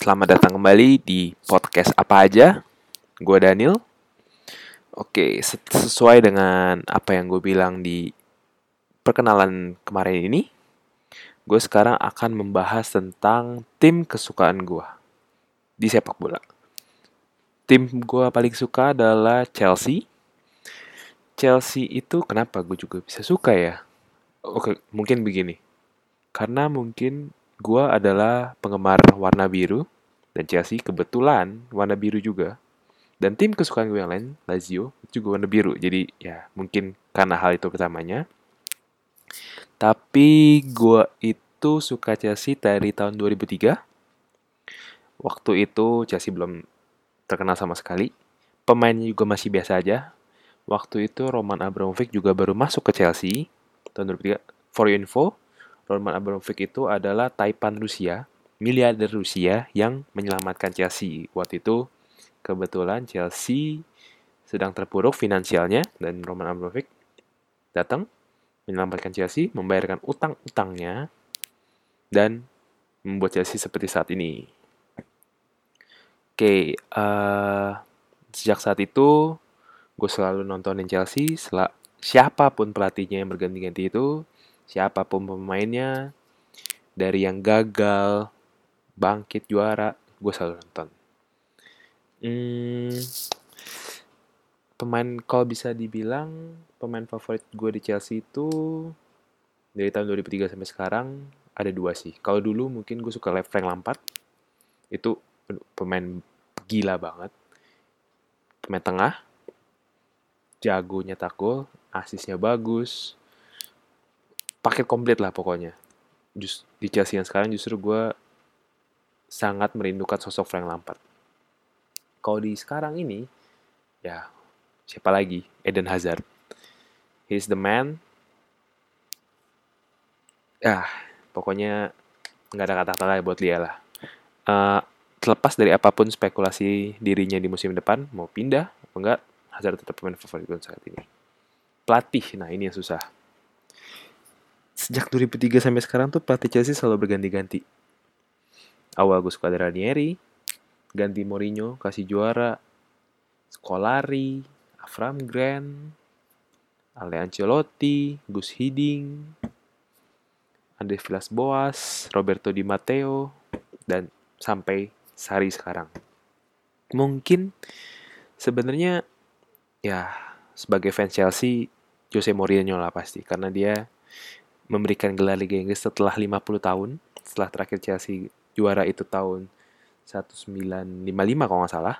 Selamat datang kembali di podcast apa aja. Gue Daniel. Oke, sesuai dengan apa yang gue bilang di perkenalan kemarin ini, gue sekarang akan membahas tentang tim kesukaan gue di sepak bola. Tim gue paling suka adalah Chelsea. Chelsea itu kenapa gue juga bisa suka ya? Oke, mungkin begini. Karena mungkin gue adalah penggemar warna biru dan Chelsea kebetulan warna biru juga. Dan tim kesukaan gue yang lain, Lazio, juga warna biru. Jadi ya mungkin karena hal itu pertamanya. Tapi gue itu suka Chelsea dari tahun 2003. Waktu itu Chelsea belum terkenal sama sekali. Pemainnya juga masih biasa aja. Waktu itu Roman Abramovich juga baru masuk ke Chelsea tahun 2003. For your info, Roman Abramovich itu adalah Taipan Rusia, miliarder Rusia yang menyelamatkan Chelsea. Waktu itu kebetulan Chelsea sedang terpuruk finansialnya dan Roman Abramovich datang menyelamatkan Chelsea, membayarkan utang-utangnya dan membuat Chelsea seperti saat ini. Oke, okay, uh, eh, sejak saat itu gue selalu nontonin Chelsea, sel siapa pun pelatihnya yang berganti-ganti itu siapa pun pemainnya dari yang gagal bangkit juara gue selalu nonton. Hmm, pemain kalau bisa dibilang pemain favorit gue di Chelsea itu dari tahun 2003 sampai sekarang ada dua sih. Kalau dulu mungkin gue suka Frank Lampard. Itu pemain gila banget. Pemain tengah jago nyetak gol asisnya bagus paket komplit lah pokoknya. Just, di Chelsea yang sekarang justru gue sangat merindukan sosok Frank Lampard. Kalau di sekarang ini, ya siapa lagi? Eden Hazard. He's the man. Ya, pokoknya nggak ada kata-kata lagi buat dia lah. Uh, terlepas dari apa pun spekulasi dirinya di musim depan, mau pindah, atau enggak, Hazard tetap pemain favorit gue saat ini. Pelatih, nah ini yang susah sejak 2003 sampai sekarang tuh pelatih Chelsea selalu berganti-ganti. Awal gue suka ada Ranieri, ganti Mourinho, kasih juara, Scolari, Avram Grant, Ale Ancelotti, Gus Hiddink, Andre Villas-Boas, Roberto Di Matteo, dan sampai sehari sekarang. Mungkin sebenarnya ya sebagai fans Chelsea Jose Mourinho lah pasti karena dia memberikan gelar Liga Inggris setelah 50 tahun. Setelah terakhir Chelsea juara itu tahun 1955 kalau nggak salah.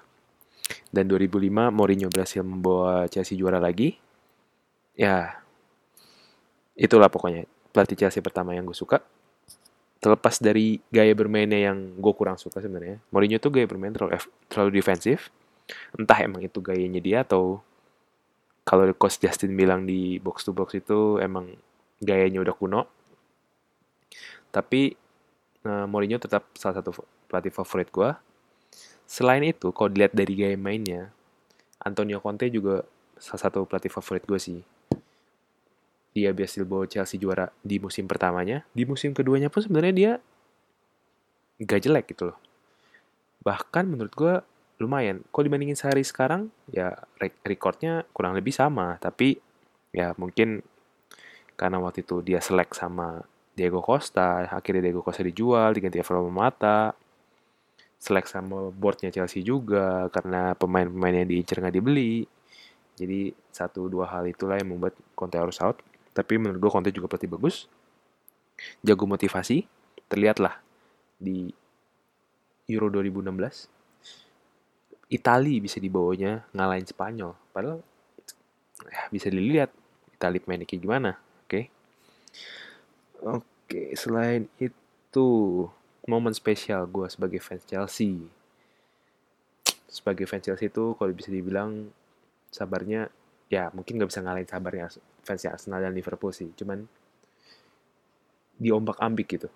Dan 2005 Mourinho berhasil membawa Chelsea juara lagi. Ya, itulah pokoknya pelatih Chelsea pertama yang gue suka. Terlepas dari gaya bermainnya yang gue kurang suka sebenarnya. Mourinho tuh gaya bermain terlalu, terlalu defensif. Entah emang itu gayanya dia atau kalau coach Justin bilang di box to box itu emang gayanya udah kuno. Tapi uh, Mourinho tetap salah satu pelatih favorit gue. Selain itu, kalau dilihat dari gaya mainnya, Antonio Conte juga salah satu pelatih favorit gue sih. Dia berhasil bawa Chelsea juara di musim pertamanya. Di musim keduanya pun sebenarnya dia gak jelek gitu loh. Bahkan menurut gue lumayan. Kalau dibandingin sehari sekarang, ya recordnya kurang lebih sama. Tapi ya mungkin karena waktu itu dia selek sama Diego Costa akhirnya Diego Costa dijual diganti Alvaro Mata selek sama boardnya Chelsea juga karena pemain-pemain yang diincar nggak dibeli. Jadi satu dua hal itulah yang membuat Conte harus out. Tapi menurut gue Conte juga pelatih bagus. Jago motivasi. Terlihatlah di Euro 2016 Itali bisa dibawanya ngalahin Spanyol. Padahal ya, bisa dilihat Itali mainnya kayak gimana Oke. Selain itu momen spesial gue sebagai fans Chelsea. Sebagai fans Chelsea itu kalau bisa dibilang sabarnya ya mungkin gak bisa ngalahin sabarnya fans Arsenal dan Liverpool sih. Cuman diombak ambik gitu.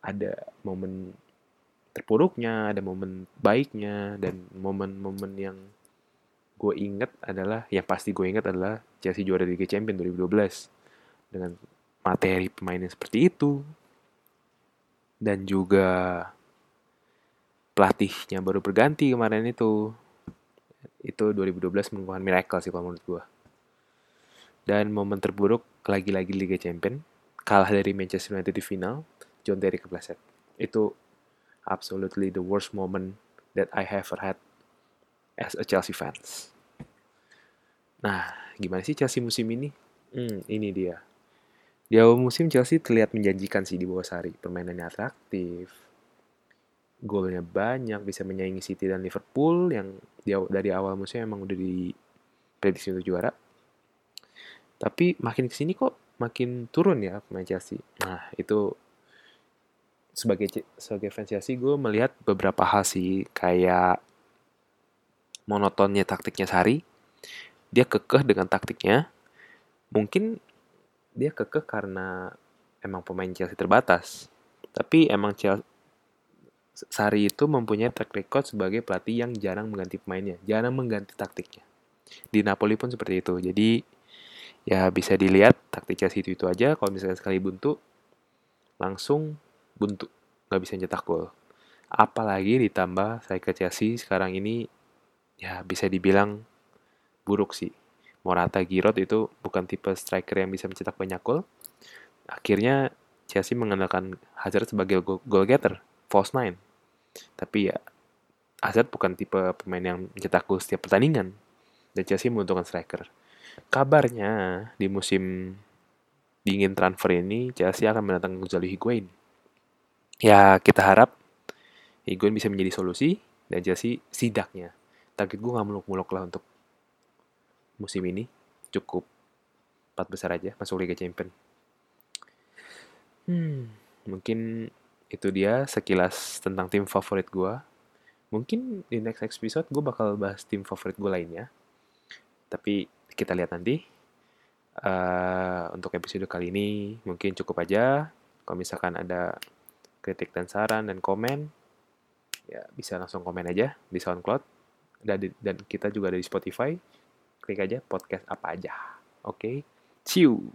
Ada momen terpuruknya, ada momen baiknya, dan momen-momen yang gue inget adalah, yang pasti gue inget adalah Chelsea juara Liga Champions 2012 dengan materi pemainnya seperti itu dan juga pelatihnya baru berganti kemarin itu. Itu 2012 merupakan miracle sih kalau menurut gue. Dan momen terburuk lagi-lagi Liga Champion, kalah dari Manchester United di final, John Terry kepleset. Itu absolutely the worst moment that I have ever had as a Chelsea fans. Nah, gimana sih Chelsea musim ini? Hmm, ini dia. Di awal musim Chelsea terlihat menjanjikan sih di bawah Sari. Permainannya atraktif, golnya banyak, bisa menyaingi City dan Liverpool yang dari awal musim emang udah diprediksi untuk juara. Tapi makin ke sini kok makin turun ya pemain Chelsea. Nah itu sebagai sebagai fans Chelsea gue melihat beberapa hal sih kayak monotonnya taktiknya Sari. Dia kekeh dengan taktiknya. Mungkin dia kekeh karena emang pemain Chelsea terbatas. Tapi emang Chelsea, Sari itu mempunyai track record sebagai pelatih yang jarang mengganti pemainnya, jarang mengganti taktiknya. Di Napoli pun seperti itu. Jadi ya bisa dilihat taktik Chelsea itu itu aja. Kalau misalnya sekali buntu, langsung buntu, nggak bisa nyetak gol. Apalagi ditambah saya ke Chelsea sekarang ini ya bisa dibilang buruk sih. Morata Giroud itu bukan tipe striker yang bisa mencetak banyak gol. Akhirnya Chelsea mengandalkan Hazard sebagai goal getter, false nine. Tapi ya Hazard bukan tipe pemain yang mencetak gol setiap pertandingan. Dan Chelsea membutuhkan striker. Kabarnya di musim dingin transfer ini Chelsea akan mendatangkan Gonzalo Higuain. Ya kita harap Higuain bisa menjadi solusi dan Chelsea sidaknya. Target gue gak muluk-muluk lah untuk musim ini cukup empat besar aja masuk Liga Champion. Hmm, mungkin itu dia sekilas tentang tim favorit gue. Mungkin di next episode gue bakal bahas tim favorit gue lainnya. Tapi kita lihat nanti. Uh, untuk episode kali ini mungkin cukup aja. Kalau misalkan ada kritik dan saran dan komen, ya bisa langsung komen aja di SoundCloud. Dan, dan kita juga ada di Spotify klik aja podcast apa aja. Oke, okay? see you.